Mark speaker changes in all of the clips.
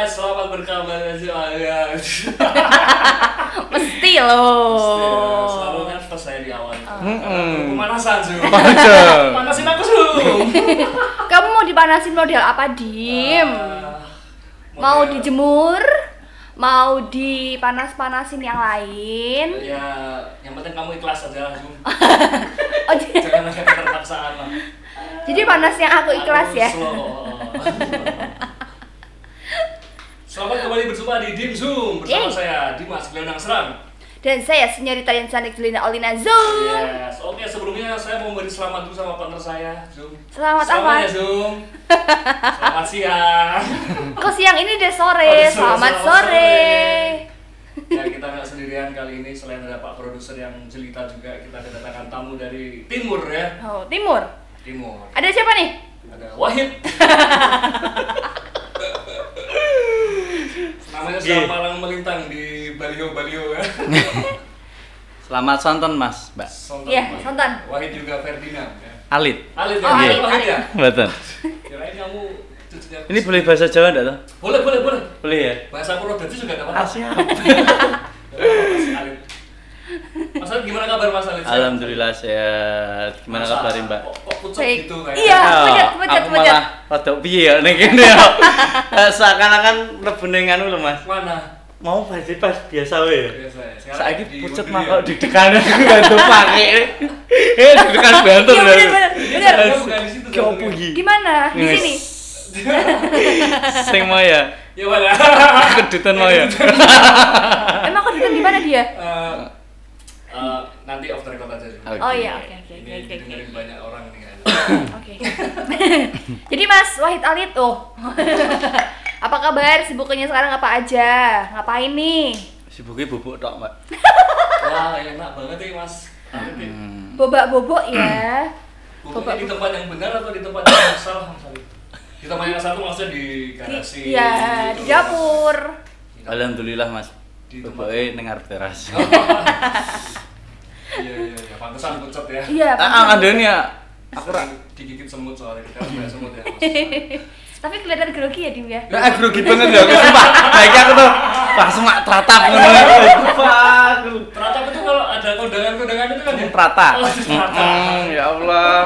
Speaker 1: guys, selamat berkabar ya.
Speaker 2: Mesti
Speaker 1: Selalu
Speaker 2: loh.
Speaker 1: nervous saya di awal.
Speaker 3: Mm-mm.
Speaker 1: Pemanasan.
Speaker 3: Panjang.
Speaker 1: Panasin aku Zoom.
Speaker 2: Kamu mau dipanasin model apa, Dim?
Speaker 1: Ah,
Speaker 2: Mau dijemur? Mau dipanas-panasin yang lain?
Speaker 1: Ya, yang penting kamu ikhlas aja Zoom.
Speaker 2: Oh, j-
Speaker 1: Jangan ada keterpaksaan lah.
Speaker 2: jadi panasnya aku ikhlas ya?
Speaker 1: slow. Selamat kembali berjumpa di Dim Zoom bersama
Speaker 2: Yeay.
Speaker 1: saya Dimas Gelendang Serang.
Speaker 2: Dan saya senyorita yang cantik Jelina Olina Zoom.
Speaker 1: Yes, oke sebelumnya saya mau beri selamat dulu sama partner saya Zoom.
Speaker 2: Selamat
Speaker 1: Selamat
Speaker 2: apa?
Speaker 1: ya Zoom. Selamat siang.
Speaker 2: Kok siang ini udah sore?
Speaker 1: Oh, sore,
Speaker 2: Selamat
Speaker 1: selamat
Speaker 2: sore.
Speaker 1: Ya kita nggak sendirian kali ini selain ada Pak produser yang jelita juga kita kedatangan tamu dari timur ya
Speaker 2: Oh, timur.
Speaker 1: timur
Speaker 2: Ada siapa nih?
Speaker 1: ada Wahid namanya sudah malang melintang di baliho baliho ya
Speaker 3: Selamat sonton Mas, Mbak.
Speaker 2: Iya,
Speaker 1: Wahid.
Speaker 2: sontan.
Speaker 1: Wahid juga Ferdinand ya
Speaker 3: Alit.
Speaker 1: Alit ya
Speaker 2: Oh, Alit, Alit.
Speaker 1: ya
Speaker 3: Betul.
Speaker 1: kirain kamu
Speaker 3: Ini boleh bahasa Jawa enggak tuh?
Speaker 1: boleh boleh boleh
Speaker 3: Boleh ya?
Speaker 1: bahasa Purwodadi juga nggak apa-apa
Speaker 3: Ah, siap.
Speaker 1: Nggak apa-apa, Mas Alit Mas Alit gimana kabar Mas Alit
Speaker 3: Alhamdulillah sehat. Gimana kabar Mbak?
Speaker 1: Kok, pucet
Speaker 2: Baik.
Speaker 1: gitu kayak
Speaker 2: Iya.
Speaker 3: Oh,
Speaker 2: pucat, pucat,
Speaker 3: aku
Speaker 2: pucat.
Speaker 3: malah rada piye ya ning kene ya. Seakan-akan mlebu ning anu lho Mas.
Speaker 1: Mana?
Speaker 3: Mau pas pas biasa wae.
Speaker 1: Biasa ya.
Speaker 3: Saiki
Speaker 1: di
Speaker 3: pucet mah
Speaker 1: ya.
Speaker 3: kok didekan bantu pakai. Eh didekan bantu
Speaker 2: Iya,
Speaker 3: lho.
Speaker 2: bener, bener? Gimana? Di sini.
Speaker 3: Sing mau ya.
Speaker 1: Ya mana?
Speaker 3: Kedutan mau ya.
Speaker 2: Emang kok di mana dia?
Speaker 1: Eh, eh, nanti off the record aja dulu.
Speaker 3: Oke.
Speaker 2: Oh iya, oke oke
Speaker 1: Ini
Speaker 2: oke oke. oke.
Speaker 1: didengerin banyak orang nih kan.
Speaker 2: Oke. Jadi Mas Wahid Alit oh. apa kabar? Sibuknya sekarang apa aja? Ngapain nih?
Speaker 3: Sibuknya bubuk tok, Mbak.
Speaker 1: Wah enak banget nih mas.
Speaker 3: Hmm.
Speaker 2: Bobak-bobok ya.
Speaker 1: Bubuknya di tempat yang benar atau di tempat yang salah mas Alit? Di tempat yang salah tuh maksudnya di
Speaker 2: Di,
Speaker 1: garasi.
Speaker 2: iya, di dapur.
Speaker 1: Di dapur.
Speaker 3: Alhamdulillah Mas.
Speaker 1: Di tempat-
Speaker 3: ning arep teras.
Speaker 1: Pantesan pucet ya.
Speaker 2: Iya,
Speaker 3: Ah,
Speaker 2: pantesan.
Speaker 3: kandene ya.
Speaker 1: Aku digigit semut soalnya kita banyak semut ya.
Speaker 2: Tapi kelihatan grogi ya Dim ya.
Speaker 3: Lah grogi banget ya aku sumpah. Baik aku tuh langsung mak teratap ngono. Sumpah. aku.
Speaker 1: Teratap itu kalau ada kondangan-kondangan itu kan ya?
Speaker 3: Terata.
Speaker 1: Oh.
Speaker 3: Mm, ya Allah.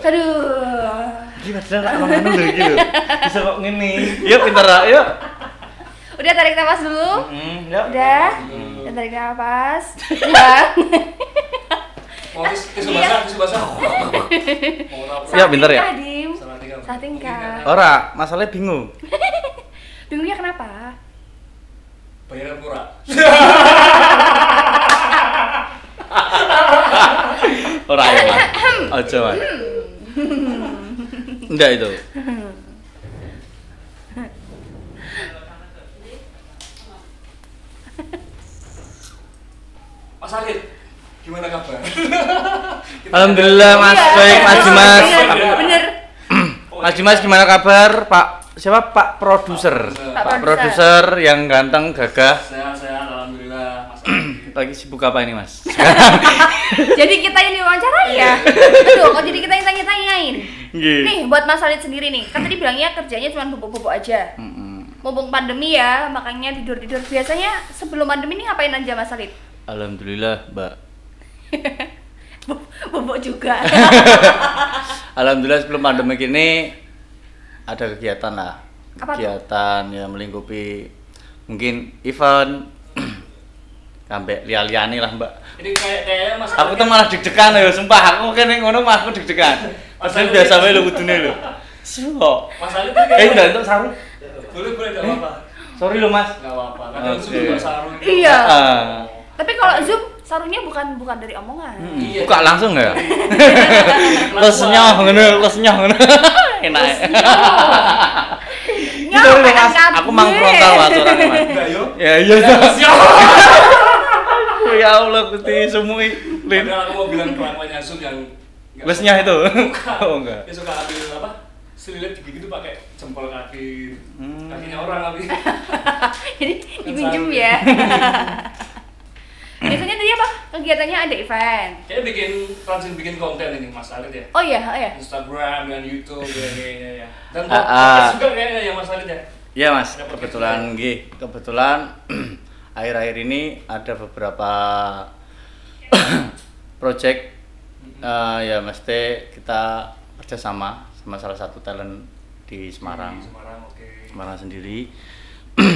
Speaker 2: Aduh.
Speaker 3: Gimana lah orang ngono lho iki lho. Bisa kok ngene. Yuk pinter lah, yuk.
Speaker 2: Udah tarik nafas dulu.
Speaker 3: Mm, yuk.
Speaker 2: Udah. Udah tarik nafas. Udah.
Speaker 1: Mau tis- tisu
Speaker 2: Iya.
Speaker 1: basah, tisu basah. Mau apa?
Speaker 3: Ya, bentar ya.
Speaker 2: Dim.
Speaker 1: Salah
Speaker 2: tingkah.
Speaker 3: Ora, masalahnya bingung.
Speaker 2: Bingungnya kenapa?
Speaker 1: Bayaran murah.
Speaker 3: Ora ya. Mas. Aja, Mas. Enggak itu.
Speaker 1: Mas Alit, gimana kabar?
Speaker 3: Alhamdulillah Mas,
Speaker 2: Iya.
Speaker 3: baik Mas Dimas.
Speaker 2: Bener, bener.
Speaker 3: Mas Dimas gimana kabar? Pak siapa Pak produser?
Speaker 1: Pak
Speaker 2: produser.
Speaker 3: yang ganteng, gagah.
Speaker 1: Sehat-sehat, alhamdulillah. Mas.
Speaker 3: Lagi sibuk apa ini, Mas?
Speaker 2: Jadi kita yang diwawancarai ya? Aduh, kok jadi kita yang tanya-tanyain?
Speaker 3: Nggih.
Speaker 2: Nih, buat Mas Alit sendiri nih, kan tadi bilangnya kerjanya cuma bubuk-bubuk aja. Mumpung pandemi ya, makanya tidur-tidur. Biasanya sebelum pandemi ini ngapain aja Mas Alit?
Speaker 3: Alhamdulillah, Mbak.
Speaker 2: Bubuk juga.
Speaker 3: Alhamdulillah sebelum pandemi ini ada kegiatan lah.
Speaker 2: Apa tuh?
Speaker 3: kegiatan yang melingkupi mungkin event sampai liali-liani lah, Mbak.
Speaker 1: Ini kayak kayaknya Mas
Speaker 3: Aku tuh malah deg-degan ya, sumpah. Aku kene ngono mah aku deg-degan. Padahal biasa wae lho kudune lho. Suwo.
Speaker 1: Mas Alit ini
Speaker 3: Eh,
Speaker 1: kayak
Speaker 3: udah untuk sarung.
Speaker 1: boleh boleh nggak apa-apa.
Speaker 3: Sorry lo, Mas.
Speaker 1: Nggak apa-apa. Kadang suka juga sarung. itu.
Speaker 2: Iya. Tapi kalau Zoom, sarungnya bukan bukan dari omongan.
Speaker 3: Hmm,
Speaker 1: Iya.
Speaker 3: Buka langsung ya?
Speaker 1: Pelan-pelan.
Speaker 3: Lesnya ngono, lesnya ngono. Enak. ya. Lo, Mas. Aku mang frontal Mas orangnya, Mas.
Speaker 1: Enggak yo.
Speaker 3: Ya iya. Ya Allah, Gusti semui. Lin.
Speaker 1: Padahal aku mau bilang kelakuannya Sun yang nggak
Speaker 3: Lesnya itu. Oh enggak.
Speaker 1: Dia suka ambil apa? Selilit digigit tuh pakai jempol kaki
Speaker 3: Hmm.
Speaker 1: kakinya orang tapi.
Speaker 2: Jadi
Speaker 1: Kan
Speaker 2: dipinjem
Speaker 1: sarung
Speaker 2: ya. Biasanya tadi apa? Kegiatannya ada event.
Speaker 1: Kayaknya bikin rajin bikin konten ini Mas Alit ya.
Speaker 2: Oh iya, oh iya.
Speaker 1: Instagram dan YouTube ya kayaknya ya. Dan podcast
Speaker 3: ah.
Speaker 1: juga kayaknya ya Mas Alit ya.
Speaker 3: Iya mas,
Speaker 1: Ada
Speaker 3: kebetulan nggih, kebetulan akhir-akhir ini ada beberapa project eh, ya mesti kita kerjasama sama salah satu talent di Semarang,
Speaker 1: Di Semarang, oke.
Speaker 3: Semarang sendiri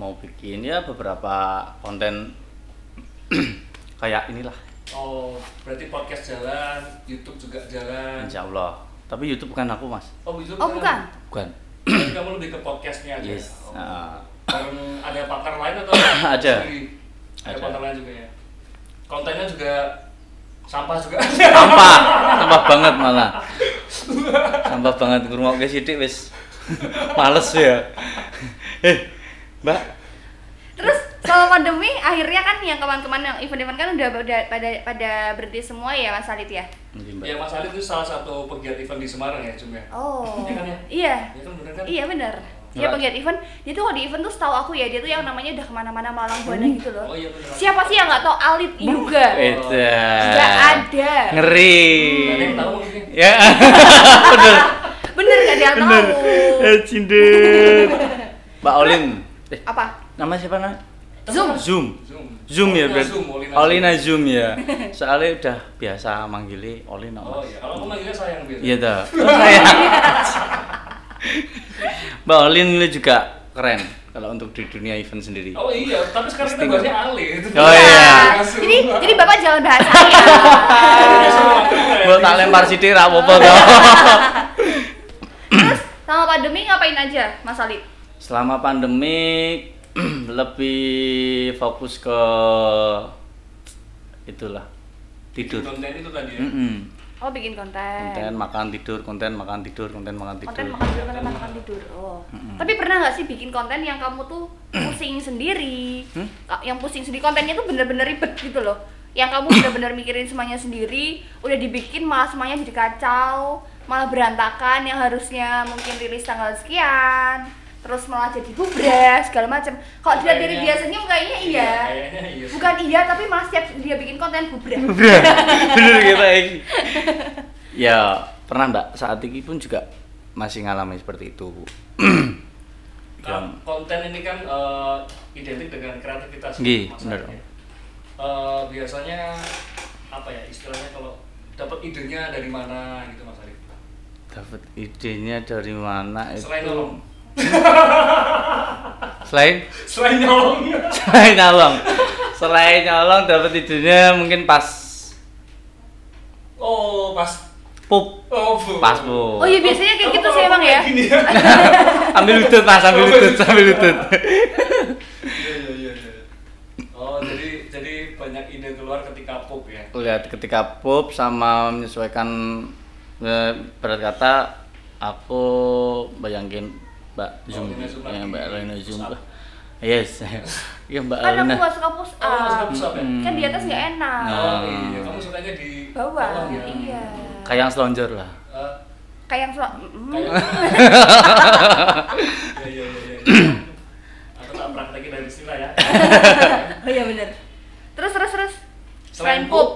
Speaker 3: mau bikin ya beberapa konten kayak inilah,
Speaker 1: Oh, berarti podcast jalan, YouTube juga jalan.
Speaker 3: Insya Allah. Tapi YouTube bukan aku mas,
Speaker 1: Oh, YouTube
Speaker 2: Oh, bukan.
Speaker 3: bukan.
Speaker 1: Jadi kamu lebih ke podcastnya aja.
Speaker 3: Yes.
Speaker 1: Oh. Bareng ada partner lain atau
Speaker 3: Ada.
Speaker 1: sendiri? Ada
Speaker 3: Ada.
Speaker 1: partner lain juga ya. Kontennya juga sampah juga.
Speaker 3: sampah sampah banget malah sampah banget ngurung ke sidik wis males ya eh mbak
Speaker 2: selama pandemi akhirnya kan yang kemarin-kemarin yang event-event kan udah pada pada pada berhenti semua ya Mas Alit ya.
Speaker 3: Nanti, mbak.
Speaker 1: ya Mas Alif itu salah satu pegiat event di Semarang ya, Cum ya.
Speaker 2: Oh.
Speaker 1: Iya kan ya?
Speaker 2: Iya.
Speaker 1: Ya kan bener kan?
Speaker 2: Iya. Dia pegiat event. Dia tuh kalau di event tuh setahu aku ya dia tuh yang namanya udah ke mana-mana malang buana gitu loh.
Speaker 1: Oh iya bener.
Speaker 2: Siapa sih yang nggak tahu Alit juga?
Speaker 3: Beda.
Speaker 2: Nggak ada.
Speaker 3: ngeri
Speaker 1: Gak ada yang tahu mungkin.
Speaker 3: ya bener
Speaker 2: Bener gak ada yang tahu.
Speaker 3: bener eh mbak Olin eh
Speaker 2: Apa?
Speaker 3: nama siapa namanya
Speaker 2: Zoom.
Speaker 3: Zoom
Speaker 1: Zoom.
Speaker 3: Ya
Speaker 1: Olina
Speaker 3: berarti
Speaker 1: Zoom, Olina
Speaker 3: Olina Zoom ya soalnya udah biasa manggilnya Olin
Speaker 1: Oh iya, kalau aku manggilnya sayang biasa.
Speaker 3: Iya dah. Oh, saya. Mbak Olin ini juga keren kalau untuk di dunia event sendiri.
Speaker 1: Oh iya, tapi sekarang kita bahasnya Ali. Itu
Speaker 3: Oh, iya.
Speaker 1: Zoom.
Speaker 2: Jadi jadi Bapak jangan bahas saya.
Speaker 3: Gua tak lempar sidik ra apa-apa.
Speaker 2: Terus sama pandemi ngapain aja Mas Alit?
Speaker 3: Selama pandemi lebih fokus ke itulah tidur.
Speaker 1: Konten itu tadi ya.
Speaker 3: Mm-mm.
Speaker 2: Oh bikin konten.
Speaker 3: Konten makan tidur, konten makan tidur, konten makan tidur.
Speaker 2: konten makan tidur konten makan tidur oh tapi pernah nggak sih bikin konten yang kamu tuh pusing sendiri
Speaker 3: Hmm?
Speaker 2: Yang pusing sendiri kontennya tuh bener-bener ribet gitu loh yang kamu bener-bener mikirin semuanya sendiri udah dibikin malah semuanya jadi kacau malah berantakan yang harusnya mungkin rilis tanggal sekian terus malah jadi bubras segala macam kalau dilihat dari dia senyum kayaknya iya
Speaker 1: Kayaknya iya.
Speaker 2: bukan iya tapi malah setiap dia bikin konten bubras
Speaker 3: Bener kita ini. Ya, pernah Mbak saat ini pun juga masih ngalami seperti itu.
Speaker 1: Nah, konten ini kan eh, identik dengan kreativitas
Speaker 3: Nggih,
Speaker 1: Mas
Speaker 3: bener.
Speaker 1: Ya. Eh, biasanya apa ya istilahnya kalau dapat idenya dari mana gitu Mas Arif?
Speaker 3: dapat idenya dari mana itu?
Speaker 1: Selain.
Speaker 3: Selain
Speaker 1: Selain nyolong.
Speaker 3: selain nyolong. Selain nyolong dapat idenya mungkin pas
Speaker 1: Oh, pas
Speaker 3: pup.
Speaker 1: Oh, Bu.
Speaker 3: Pas, Bu.
Speaker 2: oh iya biasanya kayak gitu sih emang ya
Speaker 3: ambil lutut Mas, ambil lutut, ambil lutut.
Speaker 1: Iya, iya, iya, iya. Oh, jadi jadi banyak ide keluar ketika pop ya.
Speaker 3: Lihat ketika pup sama menyesuaikan eh, berat kata aku bayangin Mbak Zoom, ya
Speaker 1: lagi.
Speaker 3: Mbak Lina Zoom.
Speaker 1: Up.
Speaker 3: Yes. Iya Mbak
Speaker 2: kan aku nggak suka push
Speaker 1: Oh,
Speaker 2: up
Speaker 1: push up ya?
Speaker 2: kan di atas nggak enak
Speaker 3: Nah.
Speaker 1: Oh, iya, kamu sukanya di
Speaker 2: bawah
Speaker 1: ya?
Speaker 2: iya
Speaker 3: Kayak yang selonjor lah.
Speaker 1: Eh,
Speaker 2: kayak yang sel- mm,
Speaker 1: Iya, iya, iya, iya. Aku tak praktekin dari istilah ya.
Speaker 2: oh iya bener terus terus terus
Speaker 1: Selain
Speaker 2: selain pup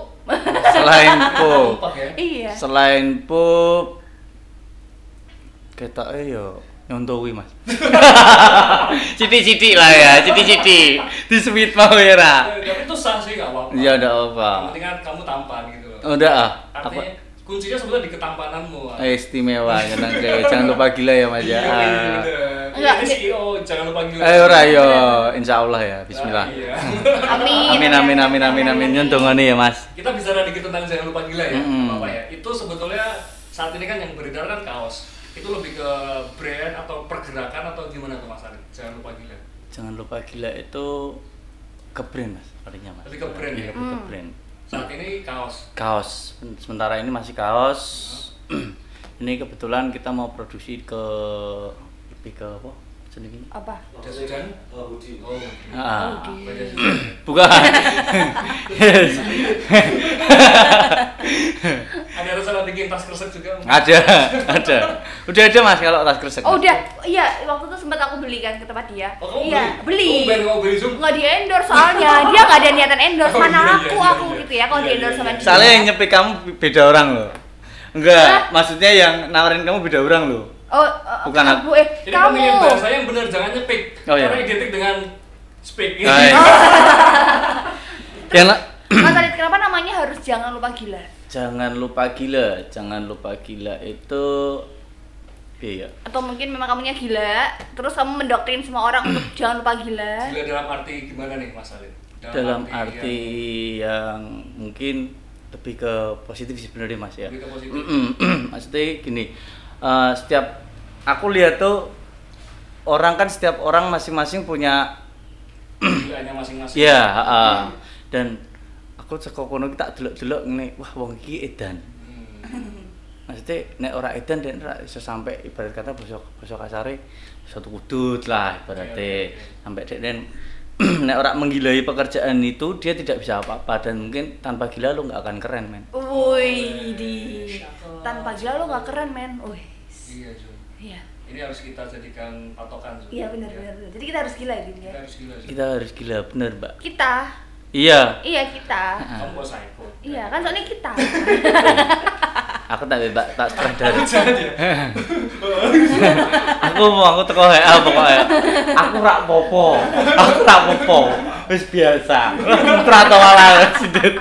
Speaker 3: Selain pup.
Speaker 1: Ya.
Speaker 2: iya
Speaker 3: Selain pup kita eh yo nyontowi mas citi-citi lah ya citi-citi di sweet mau ya Ra.
Speaker 1: Eh, Tapi itu sah sih nggak apa-apa.
Speaker 3: ya udah apa
Speaker 1: penting kan kamu tampan gitu loh.
Speaker 3: udah ah
Speaker 1: Artinya
Speaker 3: apa
Speaker 1: kuncinya sebetulnya di ketampananmu. ah.
Speaker 3: Eh, istimewa ya nanti jangan lupa gila ya mas ya
Speaker 1: Iya, iya,
Speaker 3: Ah.
Speaker 2: Enggak,
Speaker 1: Iya, ini CEO, jangan lupa gila.
Speaker 3: eh ora yo insya Allah ya Bismillah
Speaker 1: Ah, iya.
Speaker 2: amin
Speaker 3: amin amin amin amin amin nyontongane ya mas
Speaker 1: Kita bicara dikit tentang jangan lupa gila ya, apa ya? Itu sebetulnya saat ini kan yang beredar kan kaos. Itu lebih ke brand atau pergerakan atau gimana tuh Mas Arif? Jangan lupa gila.
Speaker 3: jangan lupa gila itu ke brand mas artinya mas
Speaker 1: Lebih ke brand
Speaker 3: Iya,
Speaker 1: ya?
Speaker 3: lebih ke
Speaker 2: Hmm.
Speaker 3: brand
Speaker 1: Saat ini kaos.
Speaker 3: kaos sementara ini masih kaos ini kebetulan kita mau produksi ke lebih ke apa jenenge
Speaker 2: apa
Speaker 1: Jas hujan? Oh, Oh,
Speaker 3: ah
Speaker 1: apa jas hujan?
Speaker 3: bukan.
Speaker 1: Ada rencana bikin tas kresek juga?
Speaker 3: ada ada udah ada mas kalau tas kresek
Speaker 2: oh udah iya waktu itu sempat aku beli kan ke tempat dia
Speaker 1: Oh, kamu
Speaker 2: iya
Speaker 1: beli?
Speaker 2: beli
Speaker 1: Oh, beli Zoom?
Speaker 2: nggak di endorse soalnya dia nggak ada niatan endorse
Speaker 1: Oh,
Speaker 2: mana
Speaker 1: iya, iya,
Speaker 2: aku
Speaker 1: iya,
Speaker 2: aku
Speaker 1: iya.
Speaker 2: gitu ya kalau
Speaker 1: Iya,
Speaker 2: di endorse
Speaker 1: iya,
Speaker 2: sama
Speaker 1: iya.
Speaker 2: dia
Speaker 3: soalnya yang nyepik kamu beda orang loh enggak
Speaker 2: Hah?
Speaker 3: maksudnya yang nawarin kamu beda orang loh
Speaker 2: Oh, eh,
Speaker 3: Bukan
Speaker 2: aku eh
Speaker 1: Jadi
Speaker 2: kamu.
Speaker 1: pemilihan bahasa yang benar jangan nyepik.
Speaker 3: Oh, iya.
Speaker 1: Karena identik dengan speak.
Speaker 3: Hai. yang la-
Speaker 2: Mas Alit, kenapa namanya harus jangan lupa gila?
Speaker 3: jangan lupa gila, jangan lupa gila itu iya.
Speaker 2: Atau mungkin memang kamunya gila, terus kamu mendoktrin semua orang untuk jangan lupa gila.
Speaker 1: Gila dalam arti gimana nih Mas Alin?
Speaker 3: Dalam arti yang mungkin lebih ke positif sebenarnya Mas ya.
Speaker 1: Lebih ke positif.
Speaker 3: Maksudnya gini, eh, setiap aku lihat tuh orang kan setiap orang masing-masing punya
Speaker 1: gilanya masing-masing.
Speaker 3: Iya, heeh. Dan aku saka kono ki tak delok-delok ngene, wah wong iki edan.
Speaker 1: Hmm.
Speaker 3: Maksudnya nek ora edan dan ora iso sampai ibarat kata basa basa kasare satu kudut lah
Speaker 1: Iya,
Speaker 3: ibaratnya
Speaker 1: iya, iya.
Speaker 3: sampai dek nek ora menggilai pekerjaan itu dia tidak bisa apa-apa dan mungkin tanpa gila lu nggak akan keren men.
Speaker 2: Woi, di tanpa gila lo nggak keren men. Wih,
Speaker 1: Iya,
Speaker 2: iya,
Speaker 1: Ini harus kita jadikan patokan,
Speaker 2: iya benar
Speaker 1: Ya.
Speaker 2: benar. benar. Jadi kita harus gila ya, ya.
Speaker 1: Kita harus gila, Jun.
Speaker 3: Kita harus gila bener mbak.
Speaker 2: Kita,
Speaker 3: Iya.
Speaker 2: iya kita.
Speaker 1: Kamu psycho?
Speaker 2: Iya kan soalnya kita.
Speaker 3: Aku tak bebas tak
Speaker 1: ya.
Speaker 3: aku mau aku teko HA pokoknya. Aku rak popo. Aku rak popo. Wis biasa. Trato ala sidet.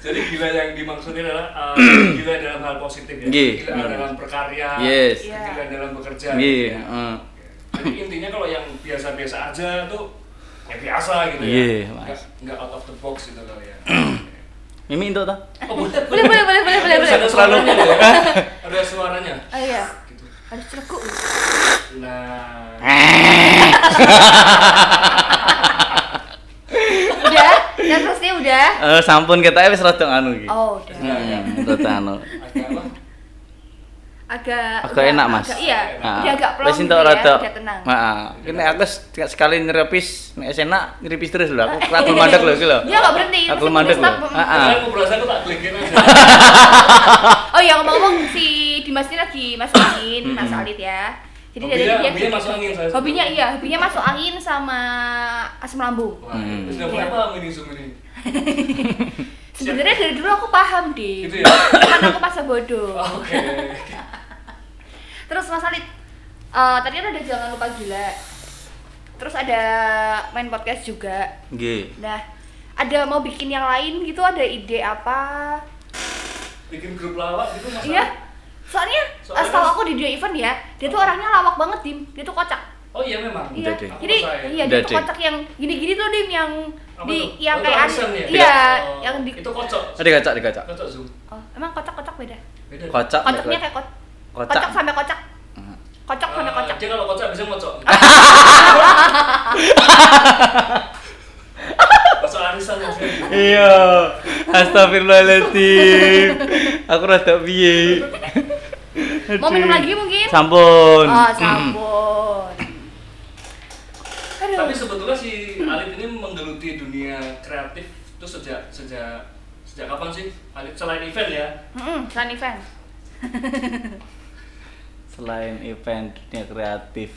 Speaker 1: Jadi gila yang dimaksudin adalah uh, gila dalam hal positif ya. Gila dalam berkarya.
Speaker 3: Yes.
Speaker 2: Iya.
Speaker 1: Gila dalam bekerja.
Speaker 3: Nggih,
Speaker 1: gitu ya.
Speaker 3: heeh.
Speaker 1: Jadi intinya kalau yang biasa-biasa aja tuh ya biasa gitu ya.
Speaker 3: Iya,
Speaker 1: Nggak,
Speaker 3: Mas.
Speaker 1: nggak out of the box gitu kali ya.
Speaker 3: Mimi itu toh?
Speaker 1: oh, boleh,
Speaker 2: boleh boleh boleh boleh boleh.
Speaker 1: Ada suaranya ya? Ada suaranya.
Speaker 2: Oh iya,
Speaker 1: Gitu.
Speaker 2: harus.
Speaker 1: Nah,
Speaker 2: Udah, dan terusnya udah.
Speaker 3: Eh sampun kita wis rada anu iki.
Speaker 2: Oh, udah.
Speaker 3: Hmm, rada anu.
Speaker 1: agak apa?
Speaker 2: Agak
Speaker 3: Agak
Speaker 2: udah-
Speaker 3: enak, Mas.
Speaker 2: agak- iya,
Speaker 3: Ah,
Speaker 2: udah agak plong gitu ya,
Speaker 3: rada.
Speaker 2: udah tenang.
Speaker 3: Heeh. Ini aku sekali- sekali nyerepis nek enak nyerepis terus lho. Aku aku mandek lho.
Speaker 2: Dia nggak berhenti.
Speaker 3: Aku mandek lho.
Speaker 2: stop.
Speaker 3: Heeh.
Speaker 1: Karena aku berasa aku tak klikin aja.
Speaker 2: Oh iya ngomong-ngomong si Dimas ini lagi masuk angin, Mas. Alit ya. Jadi dari
Speaker 1: Hobinya,
Speaker 2: dia
Speaker 1: hobinya masuk angin saya.
Speaker 2: Hobinya iya, hobinya masuk angin sama asam lambung.
Speaker 3: Hmm.
Speaker 2: Iya.
Speaker 1: pernah paham ini Zoom ini.
Speaker 2: Sebenarnya dari dulu aku paham deh.
Speaker 1: Gitu ya?
Speaker 2: Cuman aku masa bodoh.
Speaker 1: Oh, Oke.
Speaker 2: Terus Mas Alit, eh, tadi kan ada jangan lupa gila. Terus ada main podcast juga.
Speaker 3: Nggih.
Speaker 2: Nah, ada mau bikin yang lain gitu? Ada ide apa?
Speaker 1: Bikin grup lawak gitu mas.
Speaker 2: Iya. Soalnya,
Speaker 1: Soalnya
Speaker 2: eh, setahu
Speaker 1: kan-
Speaker 2: aku di dia event ya, dia tuh orangnya lawak banget, Dim. Dia tuh kocak.
Speaker 1: Oh iya memang.
Speaker 2: Iya. Jadi, iya dia tuh kocak yang gini-gini tuh, Dim, yang
Speaker 1: Apa
Speaker 2: di
Speaker 1: tuh?
Speaker 2: yang
Speaker 1: Oh,
Speaker 2: kayak
Speaker 1: itu
Speaker 2: an-
Speaker 1: arisan ya?
Speaker 2: Iya,
Speaker 1: Oh,
Speaker 2: yang di
Speaker 1: itu kocok.
Speaker 3: Ada kacak, ada kacak.
Speaker 1: Kocok Zoom.
Speaker 2: Oh, emang kocak-kocak beda?
Speaker 1: Beda.
Speaker 3: Kocak.
Speaker 2: Kocaknya kayak kocak.
Speaker 3: Kocak.
Speaker 2: Kocak sampai kocak.
Speaker 3: Hmm.
Speaker 2: Kocok sampai
Speaker 1: Eh,
Speaker 2: kocak.
Speaker 1: Dia kalau kocak bisa ngocok. Kocok arisan.
Speaker 3: Iya. Astagfirullahaladzim. Aku rada piye.
Speaker 2: Mau minum lagi mungkin?
Speaker 3: Sampun.
Speaker 2: Oh. Aduh.
Speaker 1: Tapi sebetulnya si Alit ini menggeluti dunia kreatif itu sejak sejak sejak kapan sih? Alit selain event ya?
Speaker 2: Mm-mm, selain event.
Speaker 3: Selain event dunia kreatif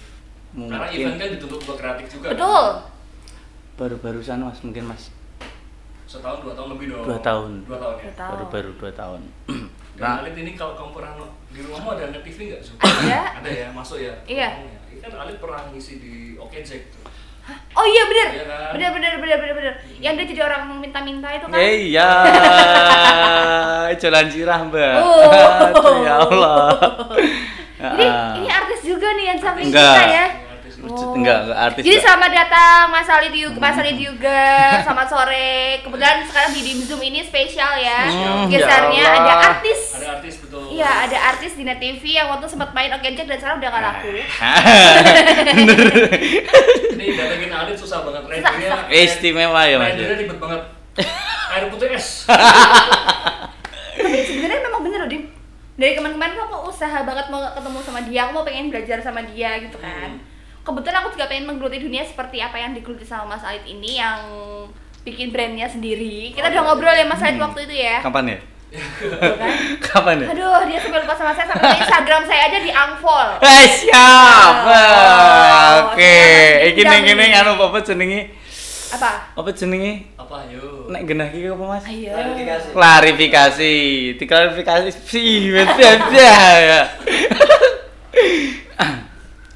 Speaker 1: Karena event
Speaker 3: mungkin
Speaker 1: kan dituntut buat kreatif juga.
Speaker 2: Betul.
Speaker 3: baru-barusan mas mungkin mas
Speaker 1: Setahun dua tahun lebih dong.
Speaker 3: Dua tahun.
Speaker 1: Dua tahun ya.
Speaker 2: Dua tahun.
Speaker 3: baru-baru dua tahun
Speaker 1: Dan
Speaker 3: nah
Speaker 1: Alit ini kalau kamu pernah di rumahmu ada net TV nggak?
Speaker 2: Ada.
Speaker 1: Ada ya, masuk ya.
Speaker 2: Iya.
Speaker 1: Ya. Ini kan Alit pernah ngisi di Oke Jack tuh.
Speaker 2: Oh iya bener.
Speaker 1: Iya kan?
Speaker 2: Bener bener bener bener bener. Yang dia jadi orang minta-minta itu kan.
Speaker 3: Eh, iya jalan cirah mbak
Speaker 2: Oh.
Speaker 3: Ya Allah
Speaker 2: Ini
Speaker 3: Ah.
Speaker 2: ini artis juga nih yang samping
Speaker 3: Enggak.
Speaker 2: kita ya. Oh.
Speaker 3: enggak enggak artis
Speaker 2: Jadi selamat datang Mas Alit juga, Mas Alit juga, selamat sore. Kebetulan sekarang di Dim Zoom ini spesial ya.
Speaker 3: Hmm,
Speaker 2: Gesernya
Speaker 3: ya
Speaker 2: ada artis.
Speaker 1: Ada artis betul.
Speaker 2: Iya, ada artis di Net TV yang waktu sempat main Oke Jack dan sekarang udah gak laku.
Speaker 1: Ini datengin Alit susah banget.
Speaker 3: Eh, istimewa ya mas
Speaker 1: rendernya ribet banget. Air putih es.
Speaker 2: Tapi sebenarnya memang bener loh Dim. Dari kemarin-kemarin tuh aku usaha banget mau ketemu sama dia, aku mau pengen belajar sama dia gitu kan.
Speaker 1: Hmm.
Speaker 2: Kebetulan aku juga pengen menggeluti dunia seperti apa yang digeluti sama Mas Alit ini yang bikin brandnya sendiri. Kita udah ngobrol ya Mas Alit
Speaker 3: Hmm.
Speaker 2: waktu itu ya.
Speaker 3: kapan ya
Speaker 2: kan?
Speaker 3: kapan ya
Speaker 2: Aduh, dia sampai lupa sama saya sampai Instagram saya aja di unfollow.
Speaker 3: Eh siap.
Speaker 2: Oh,
Speaker 3: Oke, iki ning kene
Speaker 2: indah
Speaker 3: anu apa jenenge?
Speaker 2: Apa?
Speaker 3: Apa jenenge?
Speaker 1: Apa yuk?
Speaker 3: Nek genah iki apa Mas?
Speaker 2: Ayo.
Speaker 3: Klarifikasi. Diklarifikasi sih, wes ya.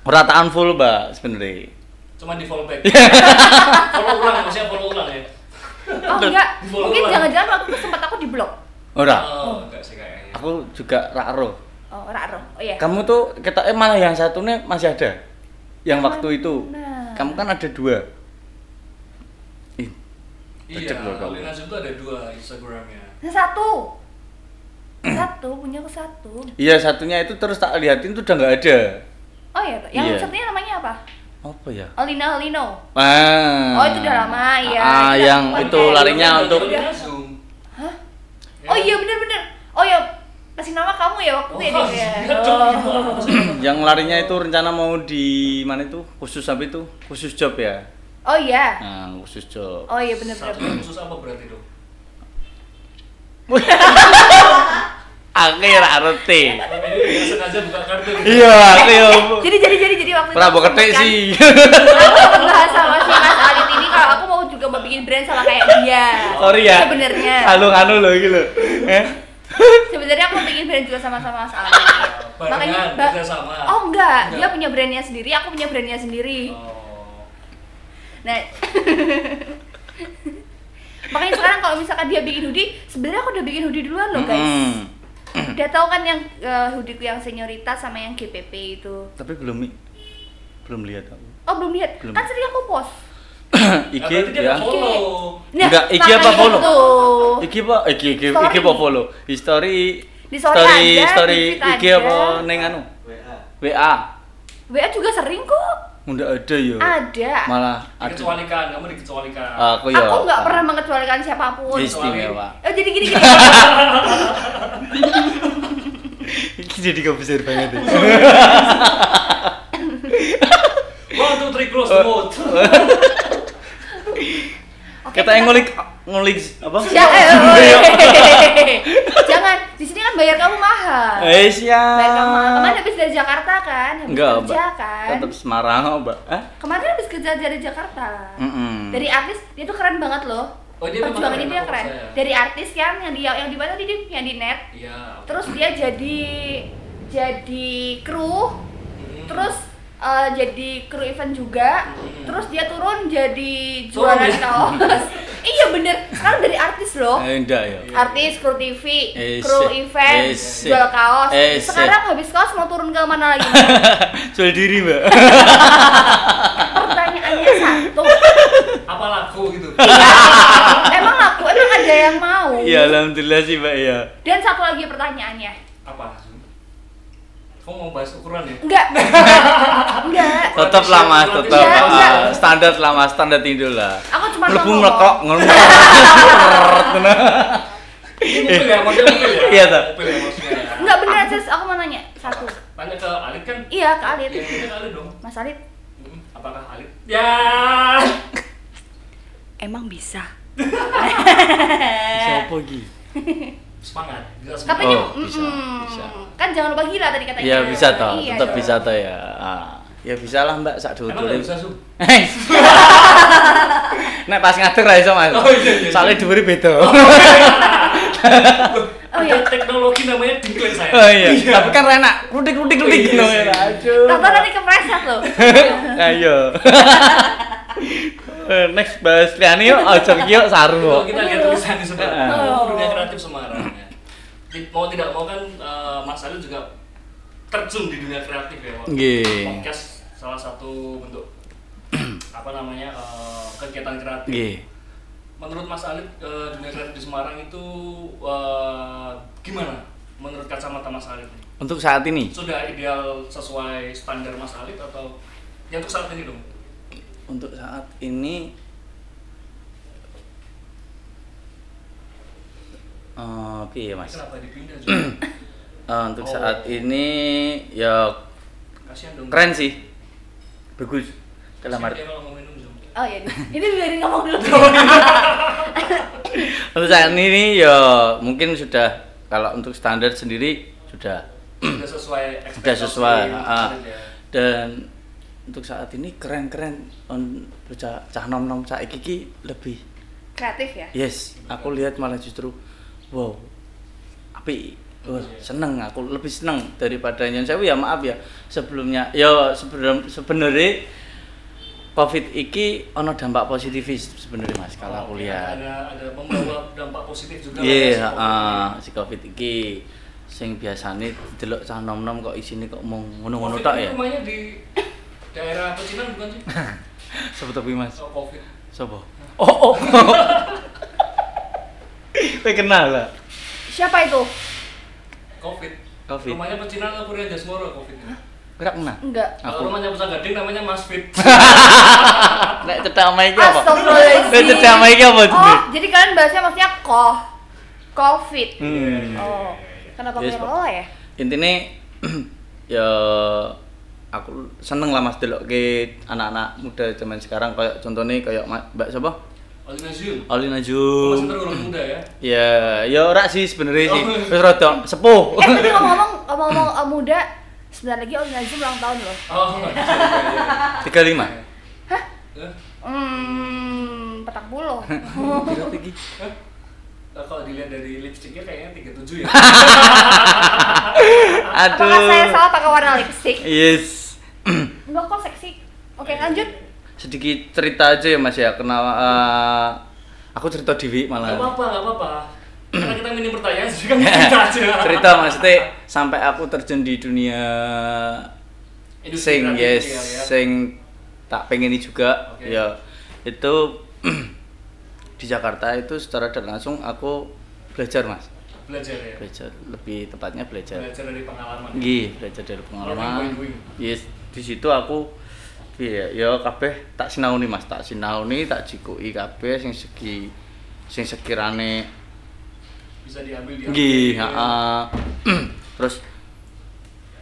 Speaker 3: Rataan full, Mbak, sebenarnya.
Speaker 1: Cuma di fallback. follow ulang, maksudnya follow ulang ya.
Speaker 2: Oh enggak,
Speaker 1: follow
Speaker 2: mungkin jangan-jangan waktu itu sempat aku di blok.
Speaker 3: Ora.
Speaker 1: Oh, enggak sih kayaknya.
Speaker 3: Aku juga raro.
Speaker 2: Oh, raro. Oh iya.
Speaker 3: Kamu tuh kita eh malah yang satu nih masih ada. Yang
Speaker 2: Yang
Speaker 3: waktu itu. Kamu kan ada dua.
Speaker 1: Iya. Alina Zoom tuh ada dua Instagramnya.
Speaker 2: Yang satu. Satu, punya aku satu.
Speaker 3: Iya satunya itu terus tak liatin tuh udah nggak ada.
Speaker 2: Oh iya, yang
Speaker 3: Iya.
Speaker 2: satunya namanya apa?
Speaker 3: Apa ya?
Speaker 2: Alina Alino.
Speaker 3: Ah.
Speaker 2: Oh, itu udah lama, iya.
Speaker 3: Ah,
Speaker 2: Itu
Speaker 3: yang itu larinya
Speaker 1: Udah,
Speaker 3: untuk.
Speaker 2: Hah?
Speaker 1: Ya.
Speaker 2: Oh iya bener-bener. Oh iya, kasih nama kamu ya waktu itu
Speaker 1: Oh,
Speaker 2: ya.
Speaker 1: iya
Speaker 2: Oh.
Speaker 3: yang larinya itu rencana mau di mana itu khusus apa itu khusus job ya
Speaker 2: Oh iya.
Speaker 3: nah khusus job
Speaker 2: Oh iya bener-bener.
Speaker 1: Satu khusus apa berarti dong?
Speaker 3: akhir arti
Speaker 1: Oh, ini dia sengaja buka kartu. gitu.
Speaker 3: iya aku ya
Speaker 2: Jadi jadi jadi jadi waktu itu
Speaker 3: Prabu
Speaker 2: aku
Speaker 3: ketik
Speaker 2: sempat kan-
Speaker 3: sih
Speaker 2: Aku sempat bahas sama si Mas Adit ini kalau aku mau juga mau bikin brand sama kayak dia.
Speaker 3: sorry ya
Speaker 2: Sebenarnya.
Speaker 3: anu anu loh gitu eh
Speaker 2: Sebenarnya aku mau bikin brand juga sama-sama Mas Adit.
Speaker 1: Sama.
Speaker 2: Oh enggak, dia punya brandnya sendiri, aku punya brandnya sendiri.
Speaker 1: Oh.
Speaker 2: Nah, makanya sekarang kalau misalkan dia bikin hoodie, sebenarnya aku udah bikin hoodie duluan loh guys.
Speaker 3: Mm-mm.
Speaker 2: Udah tahu kan yang uh, hoodieku yang senioritas sama yang GPP itu.
Speaker 3: tapi belum belum lihat aku
Speaker 2: Oh belum lihat,
Speaker 3: Belum.
Speaker 2: kan sering aku post.
Speaker 3: IG
Speaker 1: dia
Speaker 3: ya
Speaker 1: nggak follow.
Speaker 3: Enggak, IG apa follow?
Speaker 2: itu.
Speaker 3: IG apa IG IG
Speaker 2: Story.
Speaker 3: IG apa follow history
Speaker 2: Di story
Speaker 3: story story IG apa neng anu WA
Speaker 2: WA juga sering kok.
Speaker 3: Enggak ada ya
Speaker 2: Ada.
Speaker 3: malah ada
Speaker 1: Dikecualikan, kamu dikecualikan.
Speaker 3: aku ya
Speaker 2: Aku nggak pernah mengecualikan siapa pun.
Speaker 3: istimewa
Speaker 2: Oh jadi gini gini.
Speaker 3: Ini jadi gak besar banget ya.
Speaker 1: One, two, three, close
Speaker 3: Oh.
Speaker 1: the mode.
Speaker 3: Kita yang ngulik ngulik apa?
Speaker 2: Ya, bayar kamu mahal.
Speaker 3: Eh siap.
Speaker 2: Bayar kamu mahal. Kemarin habis dari Jakarta kan? Habis
Speaker 3: Enggak,
Speaker 2: kerja
Speaker 3: Mbak.
Speaker 2: kan?
Speaker 3: Tetap Semarang, Mbak. Hah?
Speaker 2: Kemarin habis kerja dari Jakarta.
Speaker 3: Mm-mm.
Speaker 2: Dari artis, dia tuh keren banget loh.
Speaker 1: Oh, dia keren,
Speaker 2: dia keren.
Speaker 1: percaya.
Speaker 2: Dari artis kan yang dia yang di mana tadi yang di net.
Speaker 1: Iya.
Speaker 2: Terus dia jadi jadi kru,
Speaker 1: Hmm.
Speaker 2: terus eh, jadi kru event juga,
Speaker 1: Hmm.
Speaker 2: terus dia turun jadi
Speaker 1: Turun
Speaker 2: jualan
Speaker 1: ya?
Speaker 2: kaos. iya bener, sekarang dari artis loh.
Speaker 3: Eh, enggak ya.
Speaker 2: Artis, kru TV,
Speaker 3: Eh,
Speaker 2: kru event,
Speaker 3: Eh,
Speaker 2: jual kaos.
Speaker 3: Eh.
Speaker 2: Sekarang habis kaos mau turun ke mana lagi?
Speaker 3: Jual diri, Mbak.
Speaker 2: Pertanyaannya satu.
Speaker 1: Apa laku gitu?
Speaker 2: emang laku, emang ada yang mau.
Speaker 3: Iya, alhamdulillah sih, Mbak ya.
Speaker 2: Dan satu lagi pertanyaannya.
Speaker 1: Apa? Kamu mau bahas ukuran ya?
Speaker 2: Enggak. Enggak.
Speaker 3: Tetap lah Mas, tetap
Speaker 2: Iya,
Speaker 3: ah, standar lah Mas, standar Indo lah.
Speaker 2: Aku cuma mau
Speaker 3: Mlebu
Speaker 2: ngomong.
Speaker 3: mlekok ngono.
Speaker 1: Ini mobil ya, model mobil ya?
Speaker 3: Iya?
Speaker 1: Mobil ya maksudnya.
Speaker 2: Enggak beneran serius, aku mau nanya. Satu.
Speaker 1: Tanya ke Alit kan?
Speaker 2: Iya, ke Alit.
Speaker 1: Iya, ke Alit dong.
Speaker 2: Mas Alit,
Speaker 1: Hmm, Apakah Alit? Ya.
Speaker 2: emang bisa.
Speaker 3: Siapa iki?
Speaker 1: Semangat. Bisa semangat.
Speaker 2: Katanya,
Speaker 3: Oh, bisa,
Speaker 2: mm-mm.
Speaker 3: bisa.
Speaker 2: kan jangan lupa gila tadi katanya.
Speaker 3: Iya, bisa toh,
Speaker 2: Iya
Speaker 3: tetap
Speaker 2: dong.
Speaker 3: bisa toh ya. Ah, ya bisa lah Mbak, sak dulu
Speaker 1: nggak bisa su?
Speaker 3: Nek pas ngatur ra iso Mas.
Speaker 1: Oh, iya, iya.
Speaker 3: Soalnya dhuwure beda.
Speaker 2: Oh, iya.
Speaker 1: Ada teknologi namanya dingklik saya.
Speaker 3: Oh iya, tapi kan enak. Rudik-rudik rudik
Speaker 1: Iya
Speaker 3: gitu ya. Aduh.
Speaker 2: Tahu nanti kepreset loh.
Speaker 3: Ayo. Next bahas liane yuk, ojo yuk saru
Speaker 1: kita lihat tulisan di sebelah.
Speaker 2: Oh.
Speaker 1: Dunia kreatif Semarang. ya. Di- Mau tidak mau kan eh, Mas Alit juga terjun di dunia kreatif ya. Pak.
Speaker 3: Nggih.
Speaker 1: Podcast salah satu bentuk apa namanya eh, kegiatan kreatif.
Speaker 3: Nggih.
Speaker 1: Menurut Mas Alit eh, dunia kreatif di Semarang itu eh, gimana? Menurut kacamata Mas Alit
Speaker 3: Untuk saat ini,
Speaker 1: sudah ideal sesuai standar Mas Alit atau ya untuk saat ini dong?
Speaker 3: untuk saat ini eh, piye Mas?
Speaker 1: Kenapa dipindah juga?
Speaker 3: Eh, untuk
Speaker 1: Oh.
Speaker 3: saat ini ya
Speaker 1: Kasihan dong.
Speaker 3: keren sih. Bagus. Dalam arti
Speaker 1: dia kalau mau minum dong.
Speaker 2: Oh iya, ini biarin ngomong dulu.
Speaker 3: untuk saat ini ya mungkin sudah kalau untuk standar sendiri sudah
Speaker 1: Sudah sesuai
Speaker 3: sudah
Speaker 1: ekspektasi
Speaker 3: sesuai
Speaker 1: ya.
Speaker 3: dan untuk saat ini keren-keren on cah nom-nom saiki iki lebih
Speaker 2: Kreatif ya?
Speaker 3: yes aku lihat malah justru wow. Api Wah, seneng aku lebih seneng daripada nyon sewu ya maaf ya. Sebelumnya ya sebelum sebenarnya covid iki ono dampak positifis sebenarnya mas kalau aku
Speaker 1: Oke,
Speaker 3: lihat.
Speaker 1: ada ada membawa dampak positif juga
Speaker 3: iya
Speaker 1: ya, si COVID
Speaker 3: heeh,
Speaker 1: ini.
Speaker 3: si covid iki sing biasane delok cah nom-nom kok isine kok mau ngono-ngono
Speaker 1: Covid
Speaker 3: tok
Speaker 1: ini
Speaker 3: ya.
Speaker 1: rumahnya di daerah pecinan bukan sih?
Speaker 3: Sebut tapi mas?
Speaker 1: Oh, covid.
Speaker 3: Sopo? Oh, oh. Kowe kenal lah.
Speaker 2: Siapa itu?
Speaker 1: covid
Speaker 3: Covid.
Speaker 1: rumahnya pecinan atau Purya Jasmoro covid
Speaker 3: Kira kenal?
Speaker 2: Enggak.
Speaker 1: kalau
Speaker 3: Aku.
Speaker 1: rumahnya Pusat Gading namanya Mas Fit
Speaker 3: Nek cedak sama iki apa?
Speaker 2: Astagfirullahaladzim.
Speaker 3: Nek cedak sama iki apa
Speaker 2: Oh, jadi kalian bahasnya maksudnya koh, covid.
Speaker 3: Hmm.
Speaker 2: Oh, kenapa
Speaker 3: Yes,
Speaker 2: lo ya?
Speaker 3: Intine ya aku seneng lah Mas delok ke anak-anak muda zaman sekarang kayak contohnya kayak Mbak siapa?
Speaker 1: Alina Zul
Speaker 3: Alina
Speaker 1: masih
Speaker 3: Jum.
Speaker 1: tergolong muda ya
Speaker 3: Ya, ya ora sih sebenarnya sih.
Speaker 1: Oh.
Speaker 3: Wis rada sepuh.
Speaker 2: Eh, tapi ngomong-ngomong, ngomong-ngomong uh, muda, sebentar lagi Om Nazim ulang tahun loh.
Speaker 1: oh iya, iya, iya.
Speaker 3: 35.
Speaker 1: Eh,
Speaker 2: Hmm, petak puluh.
Speaker 3: Kira tinggi.
Speaker 1: eh, eh, kalau dilihat dari lipstiknya kayaknya 37 ya
Speaker 3: Aduh.
Speaker 2: Apakah saya salah pakai warna lipstick?
Speaker 3: Yes.
Speaker 2: Enggak kok seksi. Oke, lanjut.
Speaker 3: Sedikit cerita aja ya mas ya. Kenal eh, aku cerita Dewi
Speaker 1: Gak
Speaker 3: malah
Speaker 1: apa-apa, gak apa-apa. Karena kita minim pertanyaan, jadi kamu cerita aja.
Speaker 3: cerita maksudnya sampai aku terjun di dunia
Speaker 1: Industri
Speaker 3: sing yes
Speaker 1: ya, ya.
Speaker 3: sing tak pengen juga
Speaker 1: Oke.
Speaker 3: ya. Itu di Jakarta itu secara tidak langsung aku belajar mas.
Speaker 1: Belajar ya?
Speaker 3: Belajar lebih tepatnya belajar.
Speaker 1: Belajar dari pengalaman.
Speaker 3: Gih, belajar dari pengalaman. Yes, di situ aku iya, ya kabeh tak sinauni Mas, tak sinauni, tak jikuki kabeh sing segi sing sekirane
Speaker 1: Bisa diambil di
Speaker 3: nggih, heeh. Terus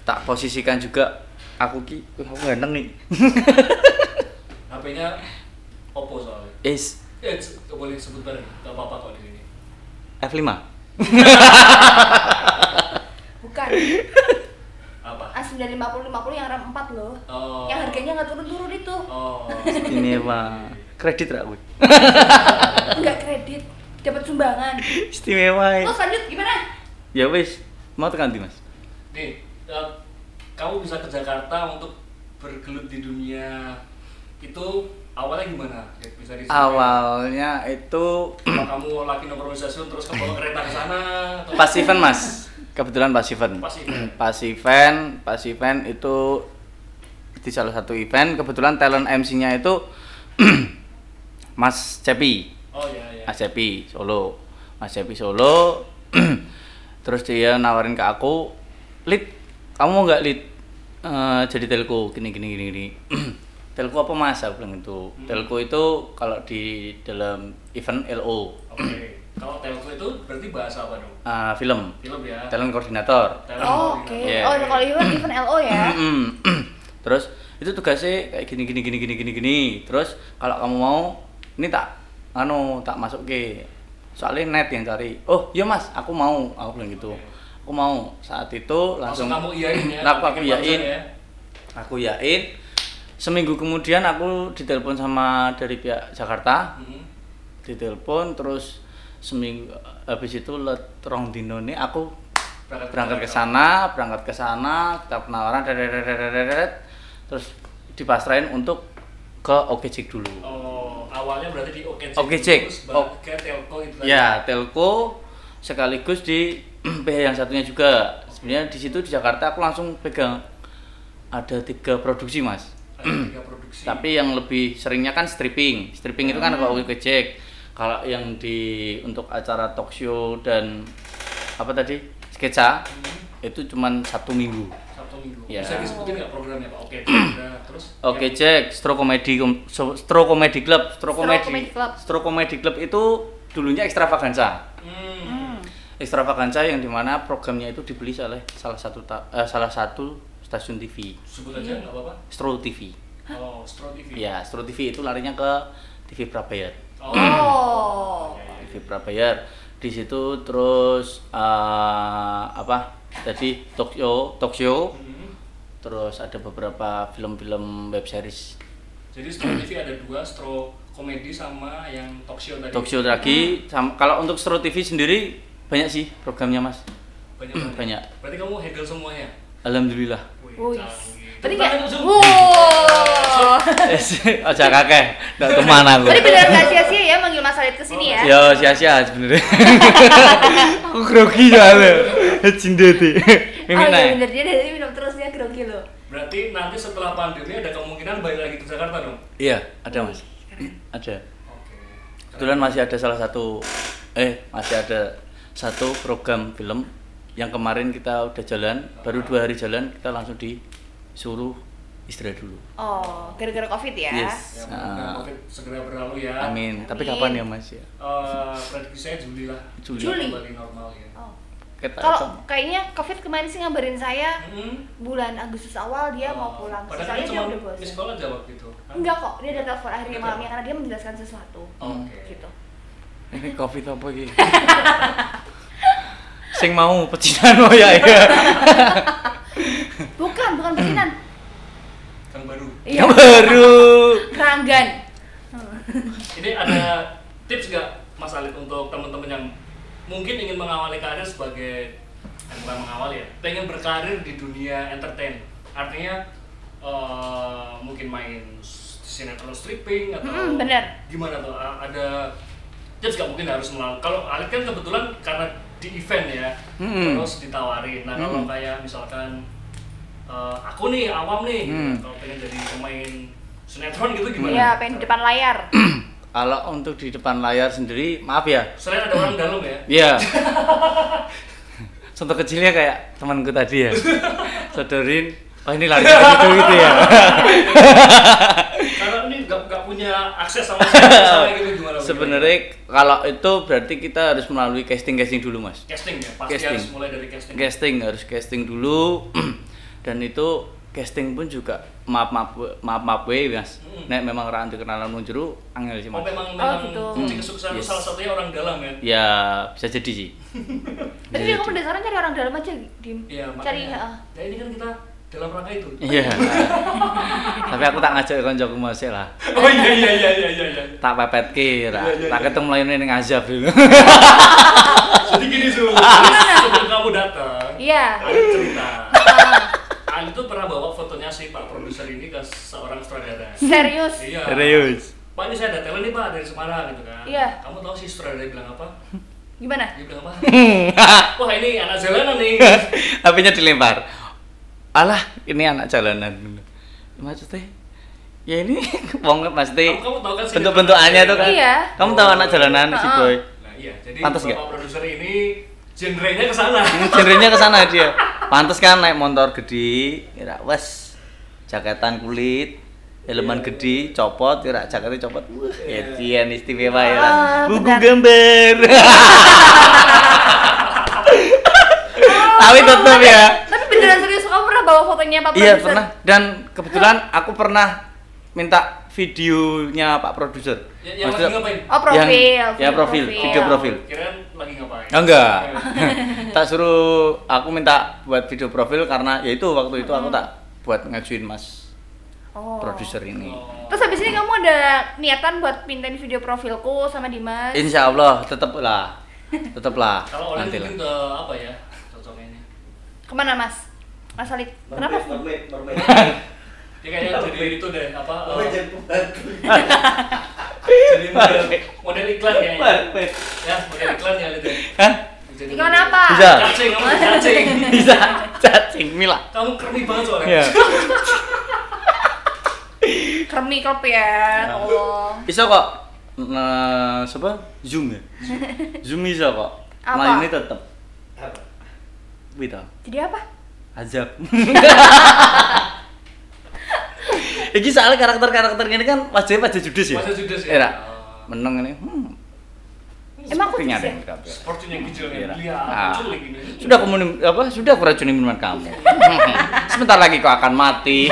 Speaker 3: tak posisikan juga aku ki aku ganteng nih.
Speaker 1: HP-nya Oppo soalnya
Speaker 3: Is
Speaker 1: Ya, boleh sebut bareng, gak apa-apa kok di sini
Speaker 3: F5.
Speaker 2: Bukan.
Speaker 1: Apa?
Speaker 2: A950 50 yang RAM 4 loh.
Speaker 1: Oh.
Speaker 2: Yang harganya nggak turun-turun itu.
Speaker 1: Oh,
Speaker 3: Ini mah kredit ra kuwi.
Speaker 2: Enggak kredit, dapat sumbangan.
Speaker 3: Istimewa.
Speaker 2: Terus lanjut gimana?
Speaker 3: Ya wis, mau tekan Mas?
Speaker 1: nih, eh, kamu bisa ke Jakarta untuk bergelut di dunia itu awalnya gimana? Ya, bisa diceritain.
Speaker 3: Awalnya itu
Speaker 1: Apa kamu lagi improvisasi terus kebawa kereta ke sana? atau-
Speaker 3: pas event mas kebetulan pas event
Speaker 1: Pas event.
Speaker 3: pas event pas event itu di salah satu event. Kebetulan talent MC-nya itu Mas Cepi.
Speaker 1: Oh iya iya.
Speaker 3: Mas Cepi Solo. Mas Cepi Solo. Terus dia nawarin ke aku Lid kamu mau nggak Lid Eh, jadi telco gini gini gini gini. Telco apa mas? Aku bilang itu
Speaker 1: Hmm.
Speaker 3: telco itu kalau di dalam event LO
Speaker 1: Oke. Kalau telco itu berarti bahasa apa dong?
Speaker 3: eh, film
Speaker 1: Film ya.
Speaker 3: talent koordinator
Speaker 1: Talent
Speaker 2: Oh, oke.
Speaker 3: Iya.
Speaker 2: Oh, kalau event event LO ya.
Speaker 3: Terus itu tugasnya kayak gini gini gini gini gini gini terus kalau kamu mau ini tak anu tak masuk ke soalnya net yang cari oh iya mas aku mau aku bilang gitu aku mau saat itu
Speaker 1: Langsung
Speaker 3: langsung
Speaker 1: kamu iyain ya.
Speaker 3: aku aku iyain
Speaker 1: ya.
Speaker 3: aku iyain seminggu kemudian aku ditelepon sama dari pihak Jakarta
Speaker 1: Hmm.
Speaker 3: ditelepon terus seminggu habis itu let rong dino nih aku berangkat ke sana, berangkat ke sana, kita penawaran, terus dipasrahin untuk ke OKCIK dulu.
Speaker 1: Oh, awalnya berarti di
Speaker 3: Oh.
Speaker 1: ke telco itu tadi.
Speaker 3: Ya, telco sekaligus di PH yang satunya juga. Sebenarnya di situ di Jakarta aku langsung pegang ada tiga produksi mas.
Speaker 1: Ada tiga produksi.
Speaker 3: Tapi yang lebih seringnya kan stripping. Stripping itu kan kalau OKCIK. Kalau yang di untuk acara talk show dan apa tadi sketsa
Speaker 1: Hmm.
Speaker 3: itu cuman satu minggu.
Speaker 1: Sabtu Minggu.
Speaker 3: Ya.
Speaker 1: Bisa disebutin nggak programnya Pak? Oke, udah terus.
Speaker 3: Oke
Speaker 1: yang-
Speaker 3: cek, Stro So- Stro Comedy Club, Stro Comedy
Speaker 2: Club.
Speaker 3: Stro Comedy Club itu dulunya ekstravaganza,
Speaker 1: Hmm.
Speaker 3: ekstravaganza yang di mana programnya itu dibeli oleh salah satu ta- eh, salah satu stasiun TV,
Speaker 1: Sebut aja nggak apa-apa.
Speaker 3: Stro TV.
Speaker 1: Oh, Stro TV.
Speaker 3: Ya, Stro TV itu larinya ke TV Prabayar,
Speaker 1: Oh.
Speaker 3: Prabayar. Di situ terus eh, apa? Tadi talk show,
Speaker 1: Hmm.
Speaker 3: terus ada beberapa film-film web series
Speaker 1: Jadi Stro TV ada dua, Stro komedi sama yang show tadi.
Speaker 3: show lagi sama kalau untuk Stro TV sendiri banyak sih programnya mas
Speaker 1: Banyak banget.
Speaker 3: Banyak.
Speaker 1: Berarti kamu handle semuanya.
Speaker 3: Alhamdulillah.
Speaker 1: Wih.
Speaker 2: Tadi
Speaker 1: Zoom.
Speaker 2: Wow.
Speaker 3: Aja kakek, ndak teman aku.
Speaker 2: Tadi benar nggak sia-sia ya manggil Mas Alit ke sini ya?
Speaker 3: Ya sia-sia sebenarnya. aku grogi soalnya. Cindeti.
Speaker 2: Oh
Speaker 3: Ini
Speaker 2: iya bener dia dari minum terus dia grogi loh.
Speaker 1: Berarti nanti setelah pandemi ada kemungkinan balik lagi ke Jakarta dong?
Speaker 3: Iya, ada Mas. Ada.
Speaker 1: Oke.
Speaker 3: Kebetulan masih ada salah satu eh masih ada satu program film yang kemarin kita udah jalan, baru dua hari jalan kita langsung disuruh istirahat dulu.
Speaker 2: Oh, gara-gara covid ya?
Speaker 3: Yes.
Speaker 1: Ya,
Speaker 3: Ah.
Speaker 1: COVID segera berlalu ya.
Speaker 3: Amin. Tapi
Speaker 2: Amin.
Speaker 3: kapan ya Mas ya?
Speaker 1: Eh, prediksi saya Juli lah.
Speaker 3: Juli.
Speaker 2: Juli.
Speaker 1: Kembali normal ya.
Speaker 2: Oh.
Speaker 3: Kita
Speaker 2: Kalau kayaknya covid kemarin sih ngabarin saya
Speaker 1: Hmm.
Speaker 2: bulan Agustus awal dia mau
Speaker 1: Oh,
Speaker 2: pulang.
Speaker 1: Padahal kan
Speaker 2: dia
Speaker 1: cuma
Speaker 2: udah
Speaker 1: di
Speaker 2: bosan.
Speaker 1: sekolah aja waktu itu. kan?
Speaker 2: Enggak kok, dia ada telepon akhirnya malamnya karena dia menjelaskan sesuatu.
Speaker 1: Oke.
Speaker 2: Gitu.
Speaker 3: ini covid apa gitu? Sing mau pecinan oh ya ya.
Speaker 2: Bukan, bukan pecinan.
Speaker 1: Yang baru.
Speaker 2: Iya.
Speaker 3: Yang baru.
Speaker 2: Keranggan.
Speaker 1: Ini ada tips nggak Mas Alit untuk teman-teman yang mungkin ingin mengawali karir sebagai eh, bukan mengawali ya, pengen berkarir di dunia entertain. Artinya eh, mungkin main sinetron stripping atau
Speaker 2: Mm, bener.
Speaker 1: gimana tuh? Ada tips nggak mungkin harus melalui. Kalau Alit kan kebetulan karena di event ya,
Speaker 3: Mm-mm.
Speaker 1: terus ditawarin. Nah kalau
Speaker 3: Mm-mm.
Speaker 1: kayak misalkan eh, aku nih awam nih, gitu,
Speaker 3: Mm.
Speaker 1: kalau pengen jadi pemain sinetron gitu gimana?
Speaker 2: Iya, pengen di depan layar.
Speaker 3: Kalau untuk di depan layar sendiri, maaf ya.
Speaker 1: Selain ada orang dalam ya.
Speaker 3: Iya. Contoh kecilnya kayak temanku tadi ya. Sodorin, oh ini lari gitu gitu ya.
Speaker 1: Nggak nggak punya akses sama sama gitu gimana?
Speaker 3: Sebenarnya kalau itu berarti kita harus melalui casting casting dulu mas.
Speaker 1: casting ya, pasti
Speaker 3: Casting.
Speaker 1: harus mulai dari casting.
Speaker 3: Casting harus casting dulu dan itu casting pun juga maaf maaf maaf maaf we mas.
Speaker 1: Hmm.
Speaker 3: Nek memang orang kenalan mun jero angel sih
Speaker 1: Oh
Speaker 3: mas.
Speaker 1: memang
Speaker 2: Oh,
Speaker 1: memang
Speaker 2: gitu.
Speaker 1: kunci
Speaker 3: Hmm.
Speaker 1: kesuksesan
Speaker 3: Yes.
Speaker 1: salah satunya orang dalam ya.
Speaker 3: Ya bisa jadi sih.
Speaker 2: Tapi
Speaker 3: Bisa
Speaker 2: kamu
Speaker 3: jadi.
Speaker 2: dasarnya cari orang dalam aja, Dim.
Speaker 1: Iya
Speaker 2: cari heeh.
Speaker 1: Ya ini kan kita dalam rangka itu.
Speaker 3: Iya. Tapi aku tak ngajak koncoku masih lah.
Speaker 1: Oh iya iya iya iya iya. iya.
Speaker 3: Tak pepet kira.
Speaker 1: Iya, iya,
Speaker 3: Tak
Speaker 1: iya.
Speaker 3: ketemu lainnya ning azab dulu.
Speaker 1: Jadi gini Su, sebelum kamu datang,
Speaker 2: Iya.
Speaker 1: ada cerita.
Speaker 2: Ah,
Speaker 1: Ali tuh pernah bawa fotonya si Pak produser ini ke seorang sutradara.
Speaker 2: Serius.
Speaker 1: Iya.
Speaker 3: Serius.
Speaker 1: Pak ini saya ada talent nih Pak dari Semarang gitu kan.
Speaker 2: Iya.
Speaker 1: Kamu tahu si sutradara bilang apa?
Speaker 2: Gimana?
Speaker 1: Dia bilang apa? Wah ini anak jalanan nih.
Speaker 3: HP-nya dilempar. Alah, ini anak jalanan. Maksudnya ya ini wong pasti
Speaker 1: Kamu- kamu tahu kan sih
Speaker 3: bentuk-bentukannya tuh kan.
Speaker 2: Iya.
Speaker 3: Kamu tahu anak jalanan si
Speaker 2: Heeh.
Speaker 3: boy.
Speaker 1: Nah iya, jadi
Speaker 3: Pantes
Speaker 1: bapak
Speaker 3: nggak?
Speaker 1: produser ini genrenya ke sana.
Speaker 3: Genrenya ke sana dia. Pantes kan naik motor gede, kira wes jaketan kulit, helman
Speaker 2: Iya.
Speaker 3: gede, copot, kira jaketnya copot. Wah, Etian istimewa ya.
Speaker 2: Ah,
Speaker 3: Buku gambar. Tapi tetap ya.
Speaker 2: Tapi beneran serius kamu pernah bawa fotonya Pak
Speaker 3: Iya
Speaker 2: Produser?
Speaker 3: pernah dan kebetulan aku pernah minta videonya Pak produser.
Speaker 1: Ya, yang lagi ngapain?
Speaker 2: Oh, profil.
Speaker 3: Yang- ya profil, video profil.
Speaker 1: Kirain lagi ngapain?
Speaker 3: Ah, enggak. tak suruh aku minta buat video profil karena ya itu waktu itu aku tak buat ngajuin Mas
Speaker 2: Oh.
Speaker 3: produser ini.
Speaker 1: Oh.
Speaker 2: Terus habis ini kamu ada niatan buat pindahin video profilku sama Dimas?
Speaker 3: Insya Allah tetep lah, tetep lah.
Speaker 1: Kalau oleh
Speaker 3: nanti lah.
Speaker 1: mungkin ke apa ya? Cocoknya ini.
Speaker 2: Ke mana Mas? Mas Alit, kenapa?
Speaker 1: Dia kayaknya jadi itu deh, apa?
Speaker 4: Oh,
Speaker 1: eh,
Speaker 4: jadi pembantu.
Speaker 1: jadi model, model iklan kayaknya.
Speaker 3: Perfect.
Speaker 1: Ya, model iklan ya itu.
Speaker 3: Hah?
Speaker 2: Iklan apa?
Speaker 3: Bisa.
Speaker 1: Cacing, kamu cacing.
Speaker 3: Bisa cacing Mila.
Speaker 1: Kamu kermi banget soalnya.
Speaker 3: Iya.
Speaker 2: Kremi klub ya, Allah.
Speaker 3: Bisa kok. Nah, siapa? Zoom ya? Zoom bisa kok.
Speaker 2: Apa?
Speaker 3: Mainnya tetep.
Speaker 4: Apa?
Speaker 3: Wita.
Speaker 2: Jadi apa?
Speaker 3: Azab. Iki soalnya karakter-karakter ini kan wajahnya wajah judes ya.
Speaker 1: Wajah judes ya?
Speaker 3: Era.
Speaker 1: Oh.
Speaker 3: Meneng ini. Hmm.
Speaker 2: Emang aku
Speaker 3: ada
Speaker 2: ya?
Speaker 3: yang kabel.
Speaker 1: Sepertinya gijil
Speaker 3: Iya.
Speaker 1: ya. Lihat,
Speaker 3: Ah. Sudah aku minum apa? Sudah aku racuni minuman kamu. Sebentar lagi kau akan mati.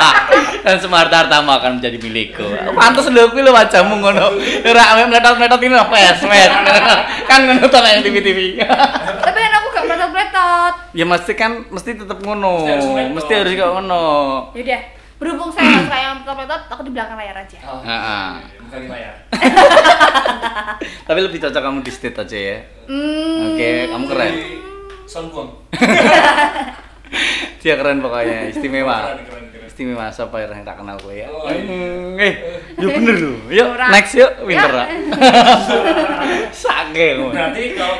Speaker 3: Dan semua harta-hartamu akan menjadi milikku. Pantes lho kuwi lho wajahmu ngono. Ora meletot-meletot ini lho pes. Kan ngono to TV-TV.
Speaker 2: Tapi kan aku
Speaker 3: ya mesti kan mesti tetep ngono.
Speaker 1: Mesti harus meletot.
Speaker 3: Mesti harus kayak ngono.
Speaker 2: Yaudah, berhubung saya suka yang meletot-meletot, aku di belakang layar aja.
Speaker 1: Oh,
Speaker 3: Heeh.
Speaker 1: bukan di layar.
Speaker 3: Tapi lebih cocok kamu di stage aja ya.
Speaker 2: Hmm.
Speaker 3: Oke, kamu keren.
Speaker 1: Jadi, Son Buang.
Speaker 3: Dia keren pokoknya, istimewa.
Speaker 1: Keren, keren, keren.
Speaker 3: Istimewa siapa yang tak kenal gue ya.
Speaker 1: Oh, iya.
Speaker 3: Hmm, Eh, yuk bener lu. Yuk next yuk winter.
Speaker 2: Ya.
Speaker 3: ah. Saking.
Speaker 1: Berarti kalau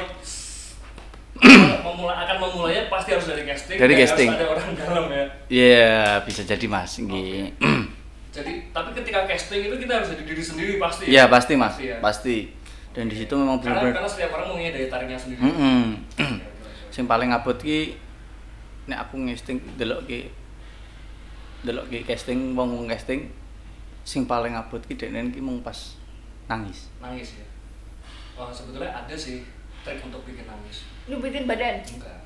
Speaker 1: memulai akan memulainya pasti harus dari casting.
Speaker 3: Dari
Speaker 1: dan
Speaker 3: casting.
Speaker 1: Harus ada orang dalam ya.
Speaker 3: Iya, bisa jadi Mas. Nggih.
Speaker 1: Jadi tapi ketika casting itu kita harus jadi diri sendiri pasti.
Speaker 3: Iya, pasti Mas.
Speaker 1: ya.
Speaker 3: Pasti. Dan di situ memang
Speaker 1: Karena,
Speaker 3: benar-benar
Speaker 1: karena setiap orang punya daya tariknya sendiri.
Speaker 3: Heeh. Sing paling abot ki nek aku ngesting delok ki delok ki casting wong wong casting sing paling abot ki deknen ki mung pas nangis.
Speaker 1: Nangis ya. Wah sebetulnya ada sih trik untuk bikin nangis.
Speaker 2: Nyubitin badan,
Speaker 1: Enggak.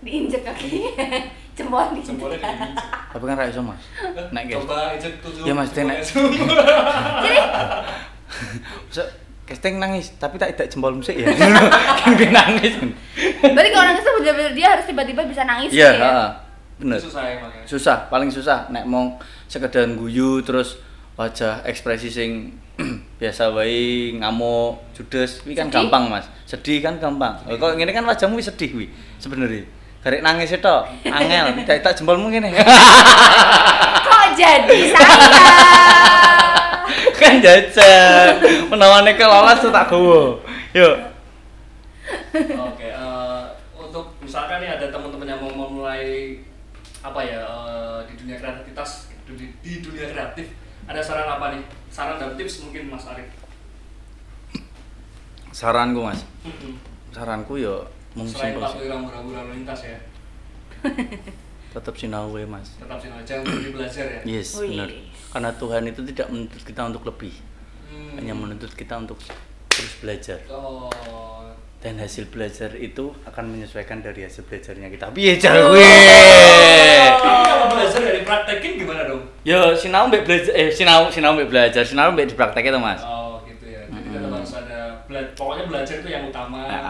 Speaker 2: diinjek kaki, jempol diinjek.
Speaker 1: Jempolnya diinjek.
Speaker 3: Tapi kan ra iso Mas. Nek casting.
Speaker 1: Coba injek tujuh.
Speaker 3: Ya, Mas,
Speaker 1: semua.
Speaker 3: Masa casting nangis tapi tak tidak jempol musik ya. Kan gue nangis.
Speaker 2: Berarti kalau nangis tuh bener-bener dia harus tiba-tiba bisa nangis
Speaker 3: Iya,
Speaker 2: gitu ya.
Speaker 3: heeh. Bener.
Speaker 1: Susah ya makanya.
Speaker 3: Susah, paling susah nek mau sekedar guyu terus wajah ekspresi sing biasa wae ngamuk judes kuwi kan
Speaker 2: Sedih?
Speaker 3: gampang Mas. Sedih kan gampang. Oh, kok ngene kan wajahmu wis sedih kuwi sebenarnya. Garek nangis itu angel, tak tak jempolmu ngene.
Speaker 2: Kok jadi saya?
Speaker 3: kan jajan. Menawane kelolas tuh tak gowo. Yuk.
Speaker 1: Oke, eh, untuk misalkan nih ada teman-teman yang mau memulai apa ya eh, di dunia kreativitas di, di dunia kreatif ada saran apa nih? Saran dan tips mungkin Mas Arif.
Speaker 3: Saranku Mas.
Speaker 1: Mm-mm.
Speaker 3: Saranku yo mung
Speaker 1: Selain patuhi rambu-rambu lalu lintas ya,
Speaker 3: Tetap sinau wae, Mas.
Speaker 1: tetap sih jangan berhenti belajar ya.
Speaker 3: Yes,
Speaker 2: Wih.
Speaker 3: benar. Karena Tuhan itu tidak menuntut kita untuk lebih,
Speaker 1: Hmm.
Speaker 3: hanya menuntut kita untuk terus belajar.
Speaker 1: Oh,
Speaker 3: Dan hasil belajar itu akan menyesuaikan dari hasil belajarnya kita. Piye jar
Speaker 2: Oh.
Speaker 3: kowe?
Speaker 1: kalau belajar dari praktekin gimana dong?
Speaker 3: Yo, sinau mbek belajar eh sinau sinau mbek belajar, sinau mbek dipraktekke to, Mas.
Speaker 1: Oh gitu ya. Jadi
Speaker 3: Mm-mm.
Speaker 1: harus ada bela- pokoknya belajar itu yang utama.
Speaker 3: Nah,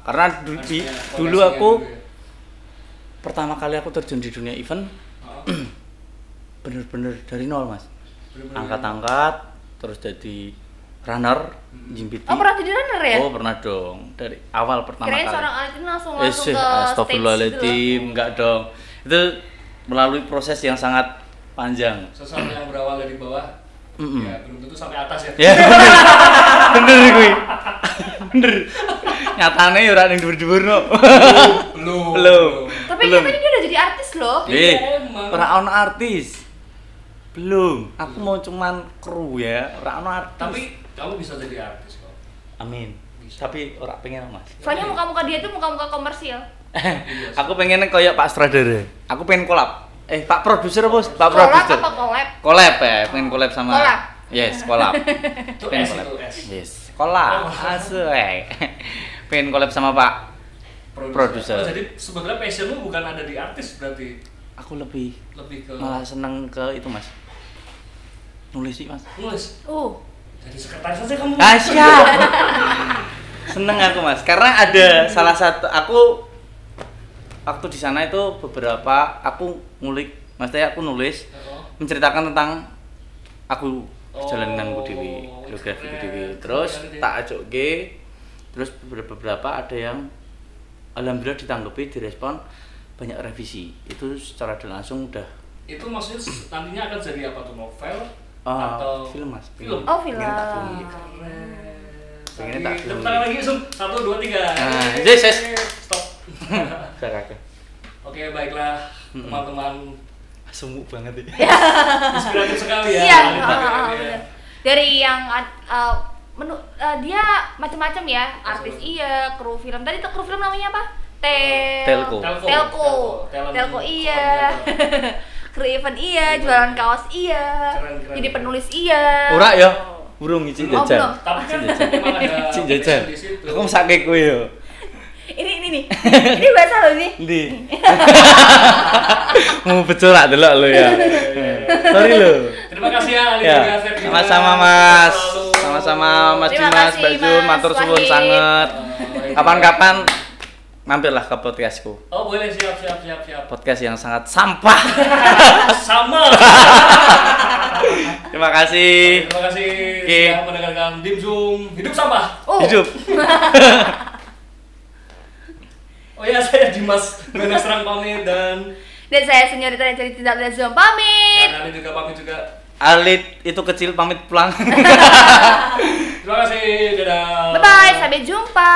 Speaker 3: karena du- di- dulu aku
Speaker 1: dulu ya.
Speaker 3: pertama kali aku terjun di dunia event
Speaker 1: Oh,
Speaker 3: bener-bener dari nol, Mas. Angkat-angkat terus jadi runner, jimpiti.
Speaker 2: Oh pernah jadi runner ya?
Speaker 3: Oh, pernah dong. Dari awal pertama
Speaker 2: Kirain
Speaker 3: kali.
Speaker 2: seorang atlet langsung
Speaker 3: Eh,
Speaker 2: langsung
Speaker 3: sih,
Speaker 2: ke stage
Speaker 3: astagfirullahaladzim,
Speaker 2: gitu
Speaker 3: enggak dong. Itu melalui proses yang sangat panjang.
Speaker 1: Sesuatu yang berawal dari bawah,
Speaker 3: Mm-mm.
Speaker 1: ya belum tentu sampai atas ya.
Speaker 3: Ya, bener kuwi. Bener. Nyatane ya ora ning dhuwur-dhuwur no.
Speaker 1: Belum.
Speaker 3: Belum.
Speaker 2: Tapi
Speaker 3: Belum.
Speaker 2: katanya dia udah jadi artis loh.
Speaker 1: Iya,
Speaker 3: Eh,
Speaker 1: emang.
Speaker 3: ora ono artis. Belum. Aku mau cuman kru ya, ora ono artis.
Speaker 1: Tapi kamu bisa jadi artis kok.
Speaker 3: amin.
Speaker 1: Bisa.
Speaker 3: Tapi ora pengen Mas.
Speaker 2: Soalnya muka-muka dia tuh muka-muka komersil.
Speaker 1: Iya
Speaker 3: aku pengen kayak Pak Stradara. Aku pengen kolab. Eh, Pak produser bos, Pak produser.
Speaker 2: apa collab?
Speaker 3: Collab ya, pengen collab sama
Speaker 2: Collab.
Speaker 3: Yes, collab.
Speaker 1: Itu
Speaker 3: pengen
Speaker 1: itu, S.
Speaker 3: Yes, collab.
Speaker 1: Oh.
Speaker 3: Asu, eh. pengen collab sama Pak. Produser.
Speaker 1: Oh, jadi sebetulnya passionmu bukan ada di artis berarti
Speaker 3: Aku lebih
Speaker 1: lebih ke
Speaker 3: malah seneng ke itu mas. Nulis sih mas.
Speaker 1: nulis.
Speaker 2: Uh,
Speaker 1: Jadi sekretaris aja kamu.
Speaker 3: Ah siap. seneng aku mas, karena ada salah satu aku waktu di sana itu beberapa aku ngulik, maksudnya aku nulis
Speaker 1: Oh.
Speaker 3: menceritakan tentang aku
Speaker 1: Oh,
Speaker 3: perjalananku dewi biografi
Speaker 1: keren.
Speaker 3: dewi terus tak ajak terus beberapa beberapa ada yang alhamdulillah ditanggapi direspon banyak revisi itu secara langsung udah
Speaker 1: Itu maksudnya nantinya akan jadi apa tuh novel
Speaker 3: ah,
Speaker 1: atau
Speaker 3: film mas
Speaker 1: Film.
Speaker 2: Oh, film.
Speaker 3: Pengen tak film.
Speaker 1: Keren.
Speaker 3: Pengennya
Speaker 1: Lagi,
Speaker 3: tak film.
Speaker 1: tepuk tangan lagi, Sum. Satu, dua, tiga.
Speaker 3: Nah.
Speaker 1: Stop.
Speaker 3: Saya kakek
Speaker 1: Oke, baiklah teman-teman.
Speaker 3: sumuk banget ya
Speaker 1: Inspiratif sekali ya.
Speaker 2: iya,
Speaker 1: ya.
Speaker 2: bener. Dari yang uh, menu uh, dia macam-macam ya, artis iya, kru film. Tadi tuh kru film namanya apa? Tel
Speaker 3: Telco.
Speaker 1: Telco.
Speaker 2: Telco.
Speaker 1: Talent
Speaker 2: Telco iya. event iya, jualan kaos iya.
Speaker 1: Keren, keren.
Speaker 2: Jadi penulis iya.
Speaker 3: ora ya burung izin
Speaker 2: Oh,
Speaker 3: jajan
Speaker 2: belum.
Speaker 1: Tapi kan
Speaker 3: jajan.
Speaker 1: memang ada di
Speaker 3: aku sakit kowe yo
Speaker 2: Ini ini nih. ini bahasa lo nih.
Speaker 3: Ndi? Mau becolak delok lo ya. Sorry lo.
Speaker 1: Terima kasih ya Ali
Speaker 3: Ya, sama-sama Mas. Sama-sama Mas Dimas, Mbak Jun, matur suwun sangat.
Speaker 1: Eh,
Speaker 3: Kapan-kapan mampirlah ke podcastku.
Speaker 1: Oh boleh siap siap siap siap.
Speaker 3: Podcast yang sangat sampah.
Speaker 1: Sama.
Speaker 3: Terima kasih.
Speaker 1: Terima kasih
Speaker 3: Oke.
Speaker 1: sudah mendengarkan Dim Zoom Hidup Sampah.
Speaker 2: Oh.
Speaker 3: Hidup.
Speaker 1: Oh ya, saya Dimas Benes Serang pamit dan
Speaker 2: Dan saya senyorita yang jadi tidak ada zoom pamit.
Speaker 1: dan Ali juga pamit juga.
Speaker 3: Alit itu kecil pamit pulang.
Speaker 1: Terima kasih, dadah.
Speaker 2: Bye bye, sampai jumpa.